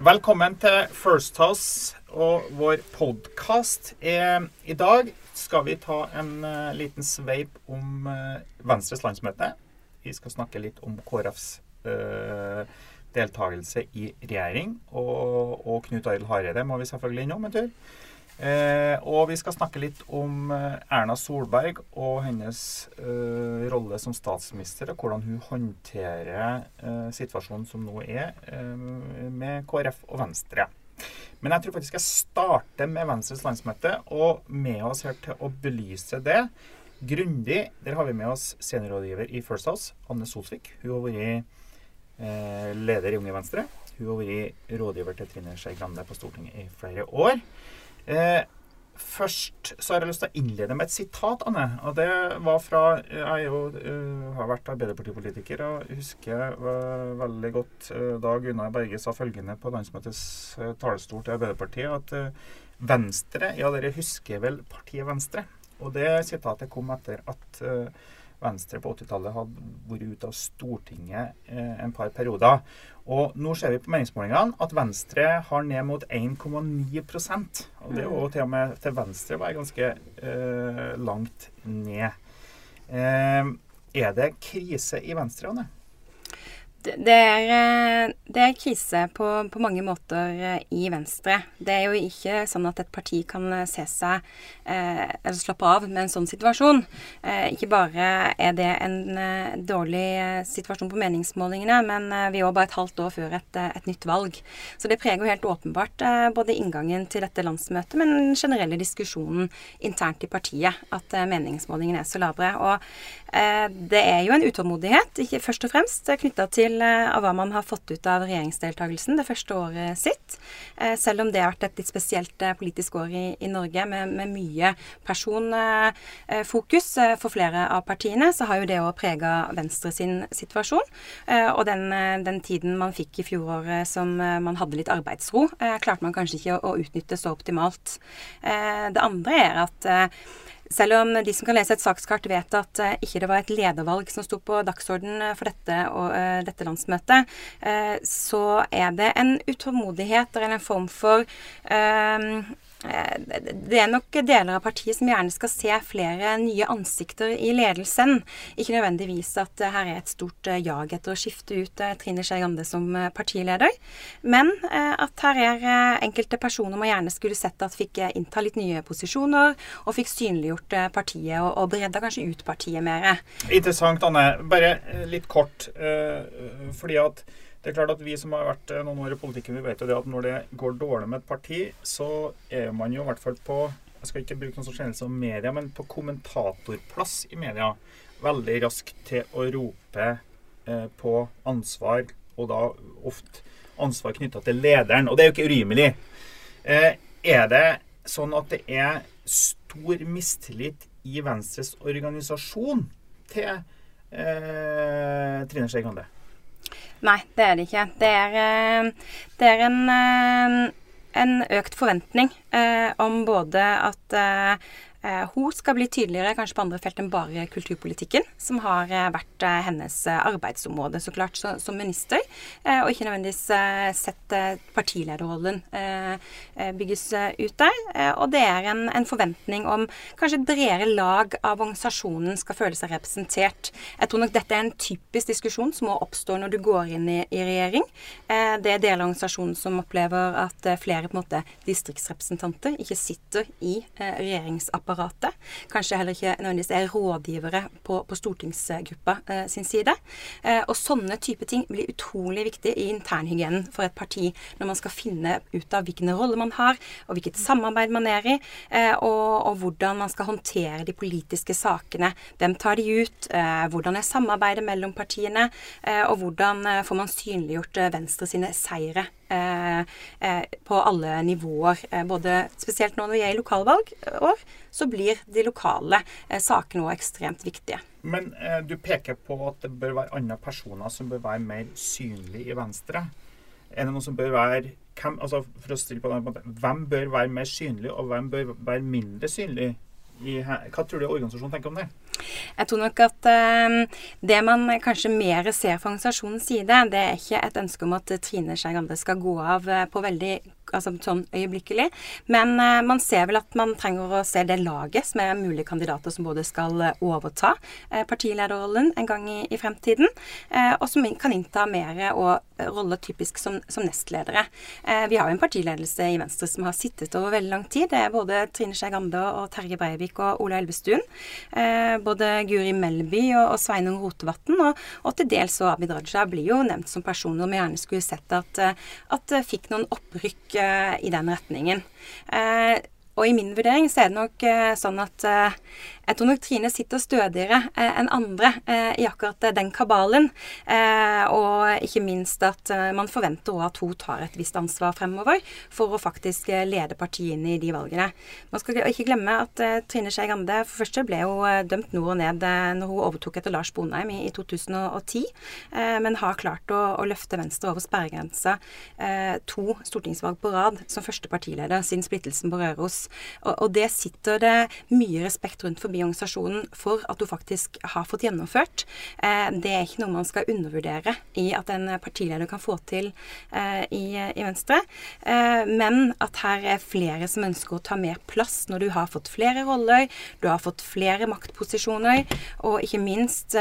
Velkommen til First House og vår podkast. I dag skal vi ta en uh, liten sveip om uh, Venstres landsmøte. Vi skal snakke litt om KrFs uh, deltakelse i regjering. Og, og Knut Arild Hareide må vi selvfølgelig innom en tur. Eh, og vi skal snakke litt om eh, Erna Solberg og hennes eh, rolle som statsminister, og hvordan hun håndterer eh, situasjonen som nå er eh, med KrF og Venstre. Men jeg tror faktisk jeg starter med Venstres landsmøte, og med oss her til å belyse det grundig. Der har vi med oss seniorrådgiver i First House, Anne Solsvik. Hun har vært eh, leder i Unge Venstre. Hun har vært rådgiver til Trine Skei Grande på Stortinget i flere år. Eh, først så har jeg lyst til å innlede med et sitat, Anne. Og det var fra Jeg jo, uh, har vært Arbeiderpartipolitiker og husker uh, veldig godt uh, da Gunnar Berge sa følgende på landsmøtets uh, talerstol til Arbeiderpartiet, at Venstre Ja, dere husker vel partiet Venstre? Og det sitatet kom etter at Venstre på 80-tallet hadde vært ute av Stortinget eh, en par perioder. Og nå ser vi på meningsmålingene at Venstre har ned mot 1,9 Og det er jo til og med til Venstre var ganske uh, langt ned. Uh, er det krise i Venstre, Anne? Det er, eh, det er, krise på, på, mange måter eh, i Venstre. Det er jo ikke sånn at et parti kan eh, se seg eh, eller slappe av med en sånn situasjon. Eh, ikke bare er det en eh, dårlig situasjon på meningsmålingene, men vi er òg bare et halvt år før et, et nytt valg. Så det preger jo helt åpenbart både inngangen til dette landsmøtet, men den generelle diskusjonen internt i partiet at meningsmålingene er så labre. Og det er jo en utålmodighet, ikke først og fremst knytta til eh, hva man har fått ut av regjeringsdeltakelsen det første året sitt. Eh, selv om det har vært et litt spesielt eh, politisk år i, i Norge med, med, mye personfokus for flere av partiene, så har jo det òg prega Venstre sin situasjon. Og den, den, tiden man fikk i fjoråret som man hadde litt arbeidsro, klarte man kanskje ikke å, å utnytte så optimalt. Det andre er at selv om de som kan lese et sakskart, vet at uh, ikke det var et ledervalg som sto på dagsorden eh, for dette, og, uh, dette landsmøtet, uh, så er det en utålmodighet eller en form for Eh, det er nok deler av partiet som gjerne skal se flere nye ansikter i ledelsen. Ikke nødvendigvis at her er et stort eh, jag etter å skifte ut eh, Trine Skei Grande som partileder, men at her er enkelte personer man gjerne skulle sett at fikk innta litt nye posisjoner, og fikk synliggjort partiet og, og bredda kanskje ut partiet mer. Interessant, Anne. Bare litt kort. fordi at det er klart at Vi som har vært eh, noen år i politikken, vi vet jo det at når det går dårlig med et parti, så er man jo i hvert fall på jeg skal ikke bruke noen sånn kjennelse om media, men på kommentatorplass i media veldig raskt til å rope eh, på ansvar, og da ofte ansvar knytta til lederen. Og det er jo ikke urimelig. Eh, er det sånn at det er stor mistillit i Venstres organisasjon til eh, Trine Skei Grande? Nei, det er det ikke. Det er, eh, det er en, eh, en, økt forventning eh, om både at hun skal bli tydeligere kanskje på andre felt enn bare kulturpolitikken, som har eh, vært eh, hennes arbeidsområde, så klart, som minister. Og ikke nødvendigvis sett partilederrollen bygges ut der. Og det er en, en forventning om kanskje et bredere lag av organisasjonen skal føle seg representert. Jeg tror nok dette er en typisk diskusjon som må oppstå når du går inn i, i regjering. Det er deler av organisasjonen som opplever at flere på en måte distriktsrepresentanter ikke sitter i regjeringsapparatet apparatet. Kanskje heller ikke nødvendigvis er rådgivere på, på stortingsgruppa eh, sin side. Eh, og sånne type ting blir utrolig viktig i internhygienen for et parti når man skal finne ut av hvilken rolle man har, og hvilket samarbeid man er i, eh, og, og, hvordan man skal håndtere de politiske sakene. Hvem tar de ut? Eh, hvordan er samarbeidet mellom partiene? Eh, og hvordan eh, får man synliggjort Venstre sine seire på alle nivåer. Eh, både spesielt nå når vi er i lokalvalg år, så blir de lokale sakene òg ekstremt viktige. Men eh, du peker på at det bør være andre personer som bør være mer synlige i Venstre. Er det noen som bør være hvem, altså for å stille på den måten, hvem bør være mer synlig, og hvem bør være mindre synlig? Hva tror du organisasjonen tenker om det? Jeg tror nok at uh, det man kanskje mer ser fra organisasjonens side, det er ikke et ønske om at Trine Skei Grande skal gå av uh, på veldig altså sånn øyeblikkelig. Men uh, man ser vel at man trenger å se det laget som er mulige kandidater som både skal overta partilederrollen en gang i, i fremtiden, og som kan innta mer og rolle typisk som, som nestledere. vi har jo en partiledelse i Venstre som har sittet over veldig lang tid. Det er både Trine Skei Grande og Terje Breivik og Ola Elvestuen. både Guri Melby og, og Sveinung Rotevatn, og, og, til dels så Abid Raja blir jo nevnt som personer vi gjerne skulle sett at, eh, at fikk noen opprykk i den retningen. Uh, og i min vurdering så er det nok uh, sånn at jeg tror nok Trine sitter stødigere eh, enn andre eh, i akkurat eh, den kabalen. og ikke minst at man forventer òg at hun tar et visst ansvar fremover for å faktisk lede partiene i de valgene. Man skal ikke glemme at Trine Skei Grande for første ble jo dømt nord og ned når hun overtok etter Lars Bonheim i, 2010, men har klart å, å løfte Venstre over sperregrensa to stortingsvalg på rad som første partileder siden splittelsen på Røros. Og, og det sitter det mye respekt rundt forbi organisasjonen for at du faktisk har fått gjennomført. Eh, det er ikke noe man skal undervurdere i at en partileder kan få til eh, i, i Venstre. Eh, men at her er flere som ønsker å ta mer plass når du har fått flere roller, du har fått flere maktposisjoner, og ikke minst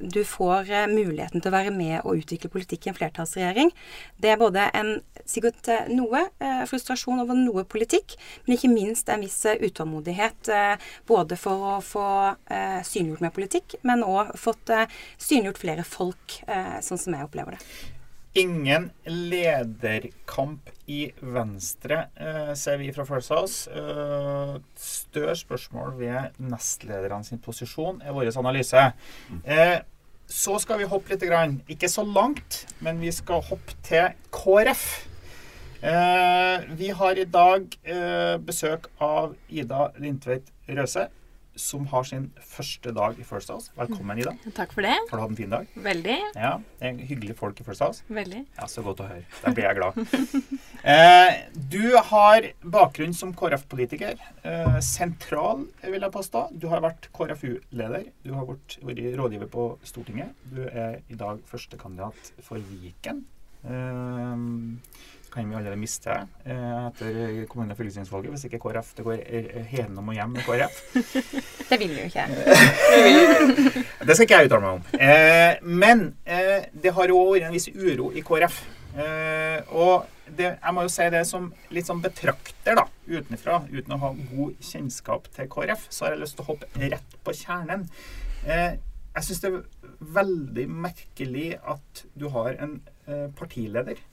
du får muligheten til å være med og utvikle politikk i en flertallsregjering. Det er både en sikkert noe frustrasjon over noe politikk, men ikke minst en viss utålmodighet både for å få eh, synliggjort mer politikk, men òg fått eh, synliggjort flere folk, eh, sånn som jeg opplever det. Ingen lederkamp i Venstre, eh, ser vi fra First House. Eh, større spørsmål ved nestlederne sin posisjon er vår analyse. Eh, så skal vi hoppe litt, ikke så langt, men vi skal hoppe til KrF. Eh, vi har i dag eh, besøk av Ida Lindtveit Røse som har sin første dag i First House. Velkommen, Ida. Takk for det. Har du hatt en fin dag? Veldig. Ja, det er Hyggelige folk i First House. Veldig. Ja, Så godt å høre. Da blir jeg glad. eh, du har bakgrunn som KrF-politiker. Eh, sentral, vil jeg påstå. Du har vært KrFU-leder. Du har vært, vært, rådgiver på Stortinget. Du er i dag førstekandidat for Viken. Eh, kan vi allerede miste eh, etter kommune- og fylkestingsvalget hvis ikke KrF det går gjennom og hjem med KrF. det vil vi jo ikke. det skal ikke jeg uttale meg om. Eh, men eh, det har jo vært en viss uro i KrF. og det, jeg må jo si det som litt sånn betrakter da, utenfra, uten å ha god kjennskap til KrF, så har jeg lyst til å hoppe rett på kjernen. jeg syns det er veldig merkelig at du har en partileder eh,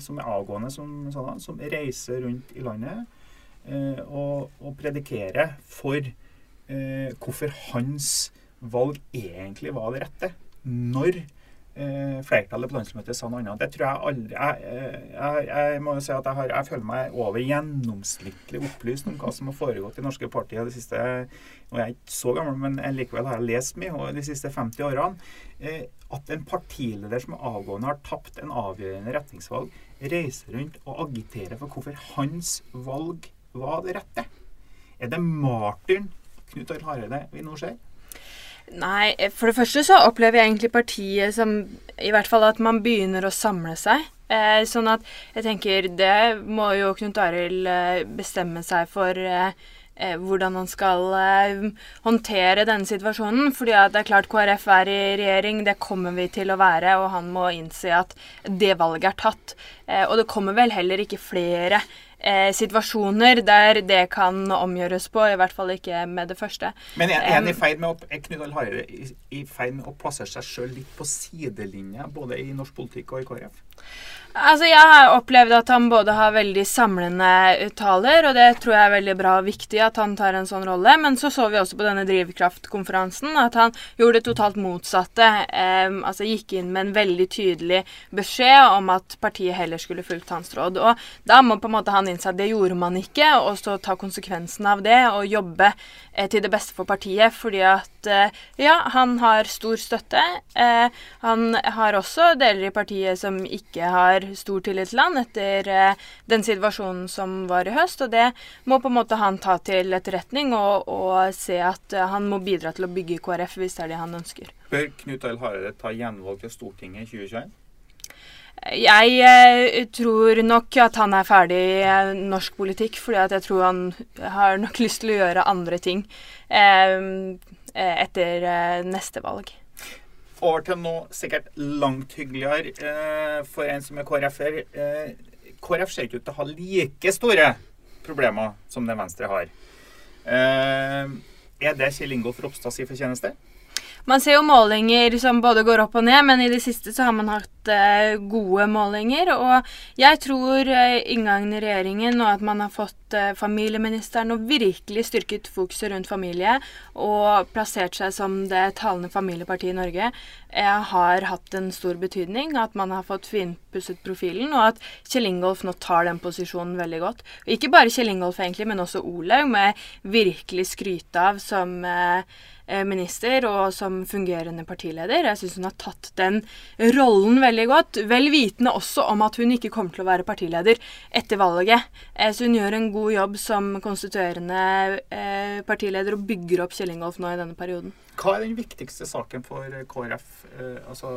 som er avgående, som, sånn, som reiser rundt i landet eh, og, og predikerer for eh, hvorfor hans valg egentlig var det rette. Når eh, flertallet på landsmøtet sa noe annet. Det tror jeg aldri Jeg, jeg, jeg må jo si at jeg, har, jeg, føler meg over gjennomsnittlig opplyst om hva som har foregått i norske partier de siste Nå er jeg ikke så gammel, men likevel har jeg lest mye de siste 50 årene. Eh, at en partileder som er avgående, har tapt en avgjørende retningsvalg, reiser rundt og agiterer for hvorfor hans valg var det rette. Er det martyren Knut Arild Hareide vi nå ser? Nei, eh, for det første så opplever jeg egentlig partiet som I hvert fall at man begynner å samle seg. Eh, sånn at jeg tenker Det må jo Knut Arild eh, bestemme seg for eh, eh, hvordan han skal eh, håndtere denne situasjonen. fordi det er klart KrF er i regjering, det kommer vi til å være, og han må innse at det valget er tatt. og det kommer vel heller ikke flere eh, situasjoner der det kan omgjøres på, i hvert fall ikke med det første. Men er han i feil med å, er Knut Hareide i, i feil med å plassere seg sjøl litt på sidelinja, både i norsk politikk og i KrF? Altså, Jeg har opplevd at han både har veldig samlende taler, og det tror jeg er veldig bra og viktig at han tar en sånn rolle. Men så så vi også på denne drivkraftkonferansen at han gjorde det totalt motsatte. Eh, altså gikk inn med en veldig tydelig beskjed om at partiet heller skulle fulgt hans råd. Og da må på en måte han innse at det gjorde man ikke, og så ta konsekvensen av det og jobbe eh, til det beste for partiet. fordi at at eh, ja, han har stor støtte. Eh, han har også deler i partiet som ikke har stor tillit til han etter eh, den situasjonen som var i høst. Og det må på en måte han ta til etterretning og, og se at han må bidra til å bygge KrF hvis det er det han ønsker. Bør Knut Arild Hareide ta gjenvalg til Stortinget i 2021? Jeg eh, tror nok at han er ferdig i norsk politikk, fordi jeg tror han har nok lyst til å gjøre andre ting eh, etter eh, neste valg. Over til noe sikkert langt hyggeligere eh, for en som er KrF-er. Eh, KrF ser ikke ut til å ha like store problemer som det Venstre har. Eh, er det Kjell Ingolf Ropstads fortjeneste? Man ser jo målinger som både går opp og ned, men i det siste så har man hatt eh, gode målinger. Og jeg tror eh, inngangen i regjeringen og at man har fått eh, familieministeren og virkelig styrket fokuset rundt familie og plassert seg som det talende familiepartiet i Norge, eh, har hatt en stor betydning. At man har fått finpusset profilen, og at Kjell Ingolf nå tar den posisjonen veldig godt. Ikke bare Kjell Ingolf egentlig, men også Olaug, med virkelig skryte av som Eh, minister og som fungerende partileder. Jeg syns hun har tatt den rollen veldig godt. Vel vitende også om at hun ikke kommer til å være partileder etter valget. Eh, så hun gjør en god jobb som konstituerende eh, partileder og bygger opp Kjell Ingolf nå i denne perioden. Hva er den viktigste saken for KrF? altså,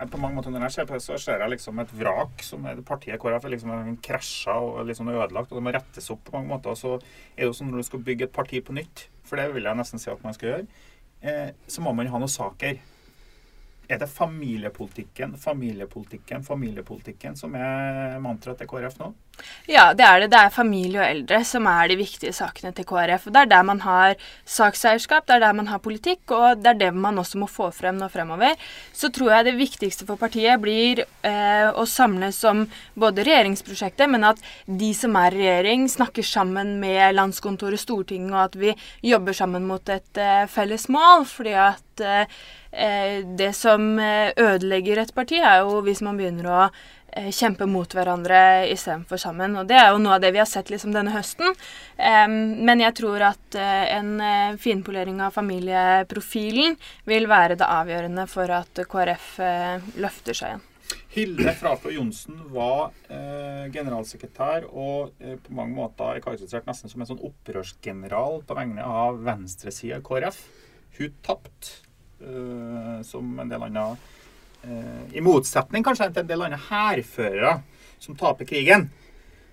på mange måter Når jeg ser på det, så ser jeg liksom et vrak som er partiet KrF er liksom krasja og liksom ødelagt, og det må rettes opp på mange måter. Og så er det jo sånn når du skal bygge et parti på nytt for det vil jeg nesten si at man skal gjøre, eh, så må man ha noen saker. Er det familiepolitikken, familiepolitikken, familiepolitikken som er mantraet til KrF nå? Ja, det er det. Det er familie og eldre som er de viktige sakene til KrF. Og Det er der man har sakseierskap, det er der man har politikk, og det er det man også må få frem nå fremover. Så tror jeg det viktigste for partiet blir eh, å samles om både regjeringsprosjektet, men at de som er i regjering, snakker sammen med landskontoret, Stortinget, og at vi jobber sammen mot et eh, felles mål. fordi at eh, Eh, det som eh, ødelegger et parti, er jo hvis man begynner å kjempe mot hverandre istedenfor sammen. Og det er jo noe av det vi har sett liksom denne høsten. men jeg tror at en finpolering av familieprofilen vil være det avgjørende for at KrF løfter seg igjen. Hilde Frafjord Johnsen var eh, generalsekretær og eh, på mange måter er karakterisert nesten som en sånn opprørsgeneral på vegne av venstresida i KrF. Hun tapte som en del andre I motsetning kanskje til en del andre hærførere som taper krigen,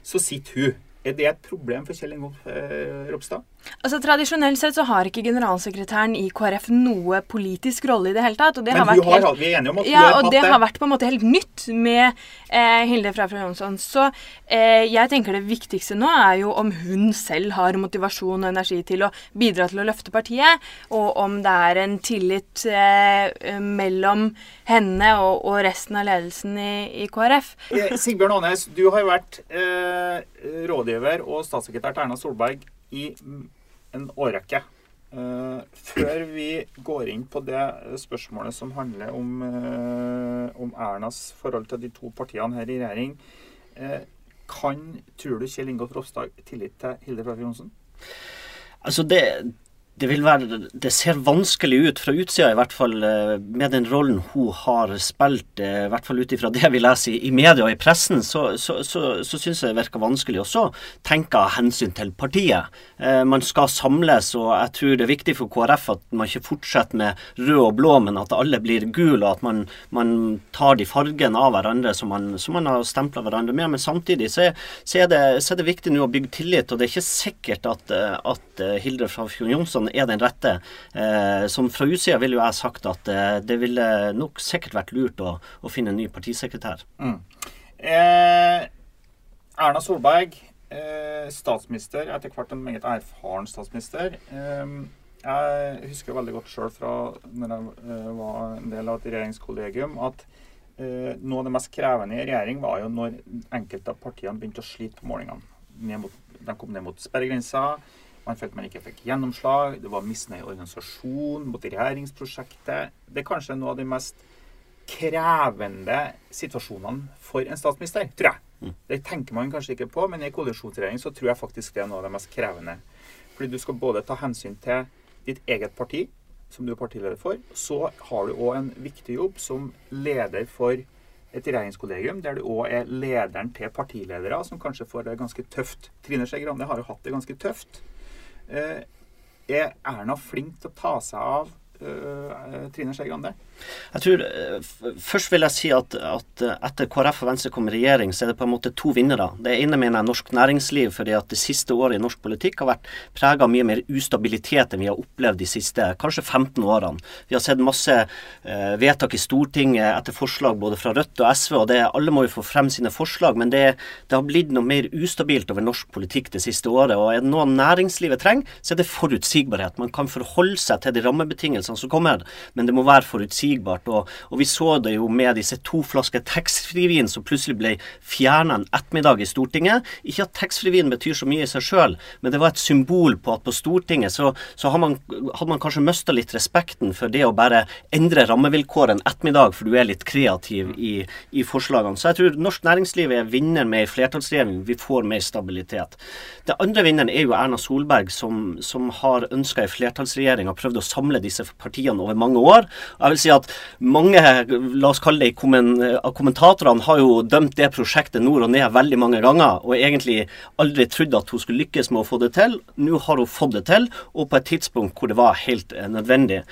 så sitter hun. Er det et problem for Kjell Ingolf uh, Ropstad? Altså Tradisjonelt sett så har ikke generalsekretæren i KrF noe politisk rolle i det hele tatt. Men hun har, helt, vi er enige om at ja, har og det har vært på en måte helt nytt med eh, Hilde Frafra Jonsson. Så eh, jeg tenker det viktigste nå er jo om hun selv har motivasjon og energi til å bidra til å løfte partiet, og om det er en tillit eh, mellom henne og, og, resten av ledelsen i, i KrF. Eh, Sigbjørn Aanes, du har jo vært eh, rådgiver og statssekretær til Erna Solberg i en årrekke. Uh, før vi går inn på det spørsmålet som handler om, uh, om Ernas forhold til de to partiene her i regjering, uh, kan, tror du Kjell Ingolf Ropstad tillit til Hilde Frafjord Johnsen? Altså det, det, være, det, ser vanskelig ut fra utsida, i hvert fall eh, med den rollen hun har spilt. Eh, I hvert fall ut ifra det vi leser i, media og i pressen, så, så, så, så syns jeg det virker vanskelig. Og så jeg hensyn til partiet. Eh, man skal samles, og jeg tror det er viktig for KrF at man ikke fortsetter med rød og blå, men at alle blir gule, og at man, man tar de fargene av hverandre som man, som man har stempla hverandre med. Men samtidig så er, er, det, er, det, viktig nå å bygge tillit, og det er ikke sikkert at, at Hilde Frafjord Jonsson er den rette. Eh, som fra utsida ville jo jeg sagt at eh, det ville nok sikkert vært lurt å, å finne en ny partisekretær. Mm. Eh, Erna Solberg, eh, statsminister, etter hvert en meget erfaren statsminister. Eh, jeg husker veldig godt sjøl fra når jeg eh, var en del av et regjeringskollegium, at noe av det mest krevende i regjering var jo når enkelte av partiene begynte å slite på målingene. de kom ned mot sperregrensa. Man følte man ikke fikk gjennomslag. Det var misnøye i organisasjonen mot regjeringsprosjektet. Det er kanskje noe av de mest krevende situasjonene for en statsminister, tror jeg. Mm. Det tenker man kanskje ikke på, men i koalisjonsregjering så tror jeg faktisk det er noe av det mest krevende. Fordi du skal både ta hensyn til ditt eget parti, som du er partileder for. Så har du òg en viktig jobb som leder for et regjeringskollegium, der du òg er lederen til partiledere, som kanskje får det ganske tøft. Trine Skei Grande har jo hatt det ganske tøft. Eh, er Erna flink til å ta seg av Trine Skei Grande? Jeg tror, eh, Først vil jeg si at, at, etter KrF og Venstre kom i regjering, så er det på en måte to vinnere. Det ene mener jeg norsk næringsliv, fordi at det siste året i norsk politikk har vært prega av mye mer ustabilitet enn vi har opplevd de siste kanskje 15 årene. Vi har sett masse eh, vedtak i Stortinget etter forslag både fra Rødt og SV, og det, alle må jo få frem sine forslag, men det, det, har blitt noe mer ustabilt over norsk politikk det siste året. og Er det noe næringslivet trenger, så er det forutsigbarhet. Man kan forholde seg til de rammebetingelsene som kommer, men det må være forutsigbart. Og, og, vi så det jo med disse to flasker taxfree-vin som plutselig ble fjerna en ettermiddag i Stortinget. Ikke at taxfree-vin betyr så mye i seg sjøl, men det var et symbol på at på Stortinget så, så hadde, man, hadde man kanskje mista litt respekten for det å bare endre rammevilkår en ettermiddag, for du er litt kreativ i, i forslagene. Så jeg tror norsk næringsliv er vinner med ei flertallsregjering. Vi får mer stabilitet. Det andre vinneren er jo Erna Solberg, som, som har ønska ei flertallsregjering og prøvd å samle disse partiene over mange år. Jeg vil si at mange, la oss kalle det av kommentatorene, har jo dømt det prosjektet nord og ned veldig mange ganger, og egentlig aldri trodd at hun skulle lykkes med å få det til. Nå har hun fått det til, og på et tidspunkt hvor det var helt eh, nødvendig.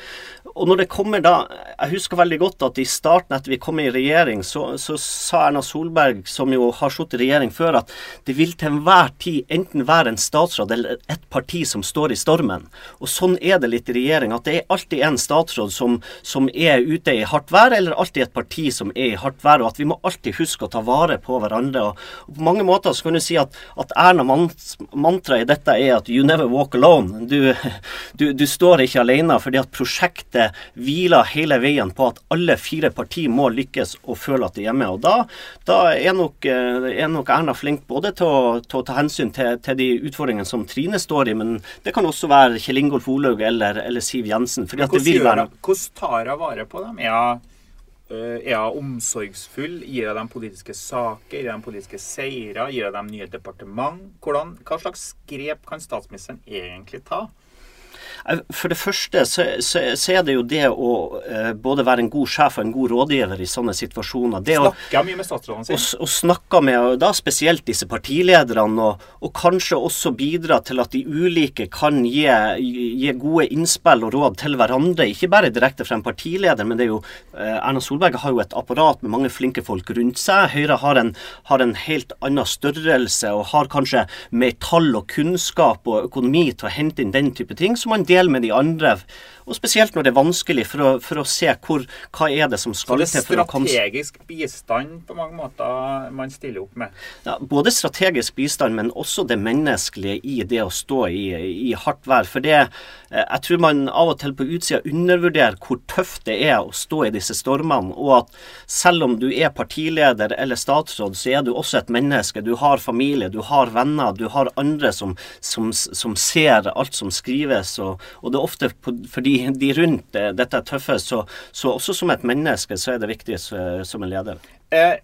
Og når det kommer da Jeg husker veldig godt at i starten etter vi kom i regjering, så, så sa Erna Solberg, som jo har sittet i regjering før, at det vil til enhver tid enten være en statsråd eller et parti som står i stormen. Og sånn er det litt i regjering, at det er alltid en statsråd som, som er ute i hardt vær, eller alltid et parti som er i hardt vær. Og at vi må alltid huske å ta vare på hverandre. Og, på mange måter så kan du si at, at Erna mantra i dette er at you never walk alone. Du, du, du står ikke alene, fordi at prosjektet hviler hele veien på at alle fire partier må lykkes og føle at de er hjemme. Og da, da er, nok, eh, er, nok, Erna flink både til å, til å ta hensyn til, til, de utfordringene som Trine står i, men det kan også være Kjell Ingolf Olaug eller, eller, Siv Jensen. Fordi at det vil være... Hvordan tar hun vare på dem? Er hun eh, omsorgsfull? Gir hun dem politiske saker? Gir hun dem politiske seire? Gir hun dem nye departement? Hvordan, hva slags grep kan statsministeren egentlig ta? For det første så, så, så, er det jo det å eh, både være en god sjef og en god rådgiver i sånne situasjoner. Det snakke mye med statsråden sin. Og, og snakke med da spesielt disse partilederne, og, og, kanskje også bidra til at de ulike kan gi, gi, gode innspill og råd til hverandre. Ikke bare direkte fra en partileder, men det er jo eh, Erna Solberg har jo et apparat med mange flinke folk rundt seg. Høyre har en, har en helt annen størrelse og har kanskje mer tall og kunnskap og økonomi til å hente inn den type ting. som man dele med de andre. Og spesielt når det er vanskelig, for å, for å se hvor, hva er det som skal til. Så det er strategisk bistand på mange måter man stiller opp med? Ja, både strategisk bistand, men også det menneskelige i det å stå i, i hardt vær. For det, eh, jeg tror man av og til på utsida undervurderer hvor tøft det er å stå i disse stormene. Og at selv om du er partileder eller statsråd, så er du også et menneske. Du har familie, du har venner, du har andre som, som, som ser alt som skrives. og og det er ofte fordi de rundt dette er tøffe, så, så, også som et menneske så er det viktig som en leder. Eh,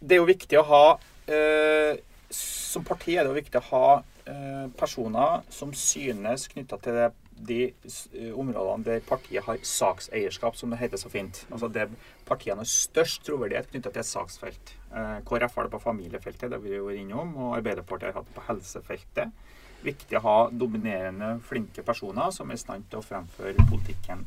det er jo viktig å ha eh, Som parti er det jo viktig å ha eh, personer som synes knytta til det, de eh, områdene der partiet har sakseierskap, som det heter så fint. Altså det partiene har størst troverdighet knytta til et saksfelt. Eh, KrF har det på familiefeltet, det vi jo vært innom, og Arbeiderpartiet har hatt det på helsefeltet viktig å ha dominerende, flinke personer som er i stand til å fremføre politikken.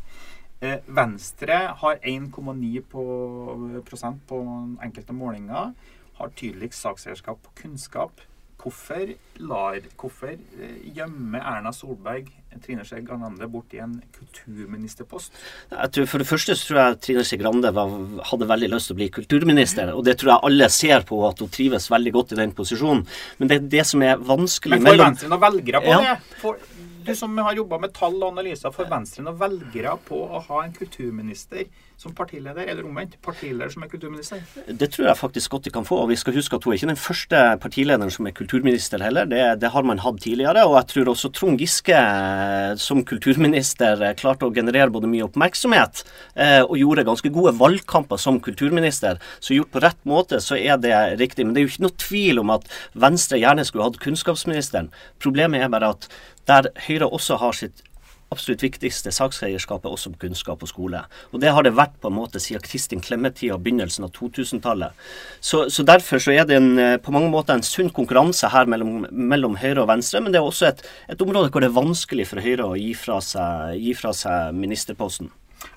Eh, Venstre har 1,9 prosent på enkelte målinger. Har tydeligst sakseierskap på kunnskap. Hvorfor, lar, hvorfor eh, gjemmer Erna Solberg Trine Skei Grande bort i en kulturministerpost? Jeg tror For det første så tror jeg Trine Skei Grande var, hadde veldig lyst til å bli kulturminister. Og det tror jeg alle ser på at hun trives veldig godt i den posisjonen. Men det er det som er vanskelig Men får Venstre noen velgere på ja. det? For, du som har jobba med tall og analyser, for Venstre noen velgere på å ha en kulturminister som partileder, eller omvendt, partileder som er kulturminister? Det tror jeg faktisk godt de kan få. og Vi skal huske at hun er ikke den første partilederen som er kulturminister heller. Det, det har man hatt tidligere. Og jeg tror også Trond Giske eh, som kulturminister eh, klarte å generere både mye oppmerksomhet eh, og gjorde ganske gode valgkamper som kulturminister. Så gjort på rett måte så er det riktig. Men det er jo ikke noe tvil om at Venstre gjerne skulle hatt kunnskapsministeren. Problemet er bare at der Høyre også har sitt absolutt viktigste sakseierskapet også på kunnskap og skole. Og det har det vært på en måte siden Kristin Clemet-tida, begynnelsen av 2000-tallet. Så, så, derfor så er det en, eh, på mange måter en sunn konkurranse her mellom, mellom Høyre og Venstre, men det er også et, et, område hvor det er vanskelig for Høyre å gi fra seg, gi fra seg ministerposten.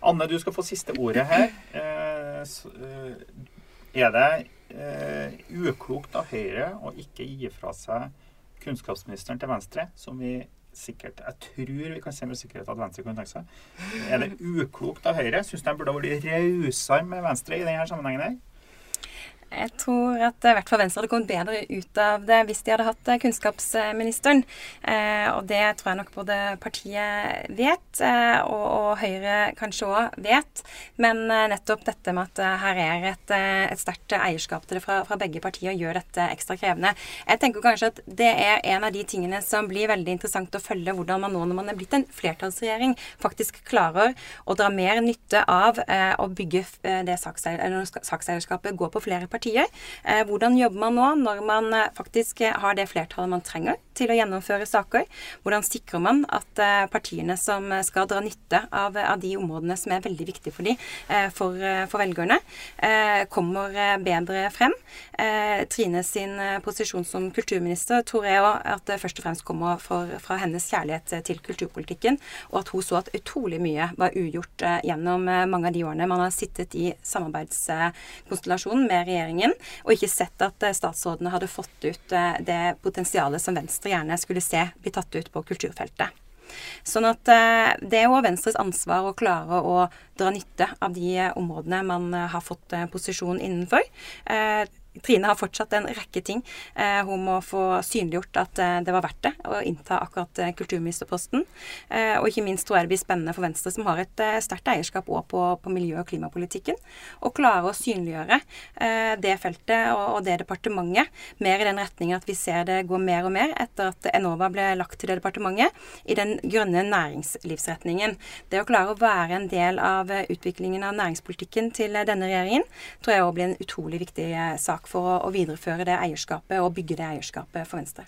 Anne, du skal få siste ordet her. Eh, eh, er det uklokt av Høyre å ikke gi fra seg kunnskapsministeren til Venstre, som vi sikkert Jeg tror vi kan si med sikkerhet at Venstre kunne tenke seg. Er det uklokt av Høyre? Syns de burde ha vært rausere med Venstre i denne sammenhengen? her? Jeg tror at i hvert fall Venstre hadde kommet bedre ut av det hvis de hadde hatt eh, kunnskapsministeren. Eh, og det tror jeg nok både partiet vet, eh, og, og, Høyre kanskje òg vet. Men eh, nettopp dette med at eh, her er et, eh, et sterkt eierskap til det fra, fra, begge partier, gjør dette ekstra krevende. Jeg tenker kanskje at det er en av de tingene som blir veldig interessant å følge, hvordan man nå når man er blitt en flertallsregjering, faktisk klarer å dra mer nytte av å bygge det sakseierskapet, gå på flere partier partier. Eh, hvordan jobber man nå når man eh, faktisk eh, har det flertallet man trenger til å gjennomføre saker? Hvordan sikrer man at partiene som skal dra nytte av, de områdene som er veldig viktige for dem, for, velgerne, kommer bedre frem? Trine sin posisjon som kulturminister tror jeg òg at det først og fremst kommer fra hennes kjærlighet til kulturpolitikken, og at hun så at utrolig mye var ugjort gjennom mange av de årene man har sittet i samarbeidskonstellasjonen med regjeringen regjeringen, og ikke sett at eh, statsrådene hadde fått ut eh, det potensialet som Venstre gjerne skulle se bli tatt ut på kulturfeltet. Sånn at eh, det er jo Venstres ansvar å klare å dra nytte av de områdene man har fått posisjon innenfor. Trine har fortsatt en rekke ting. Eh, hun må få synliggjort at eh, det var verdt det å innta akkurat eh, kulturministerposten. og ikke minst tror jeg det blir spennende for Venstre, som har et sterkt eierskap òg på, på, miljø- og klimapolitikken, å klare å synliggjøre det feltet og, og, det departementet mer i den retningen at vi ser det går mer og mer etter at Enova ble lagt til det departementet, i den grønne næringslivsretningen. Det å klare å være en del av utviklingen av næringspolitikken til denne regjeringen tror jeg òg blir en utrolig viktig sak tiltak for å, videreføre det eierskapet og bygge det eierskapet for Venstre?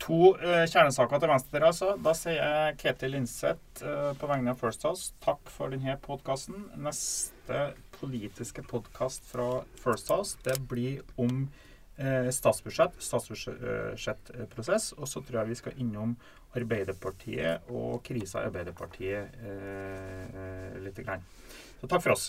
To eh, kjernesaker til Venstre, altså. Da sier jeg Ketil Linseth eh, på vegne av First House takk for denne podkasten. Neste politiske podkast fra First House det blir om eh, statsbudsjett, statsbudsjettprosess. Og så tror jeg vi skal innom Arbeiderpartiet og krisa i Arbeiderpartiet litt. Grann. Så takk for oss.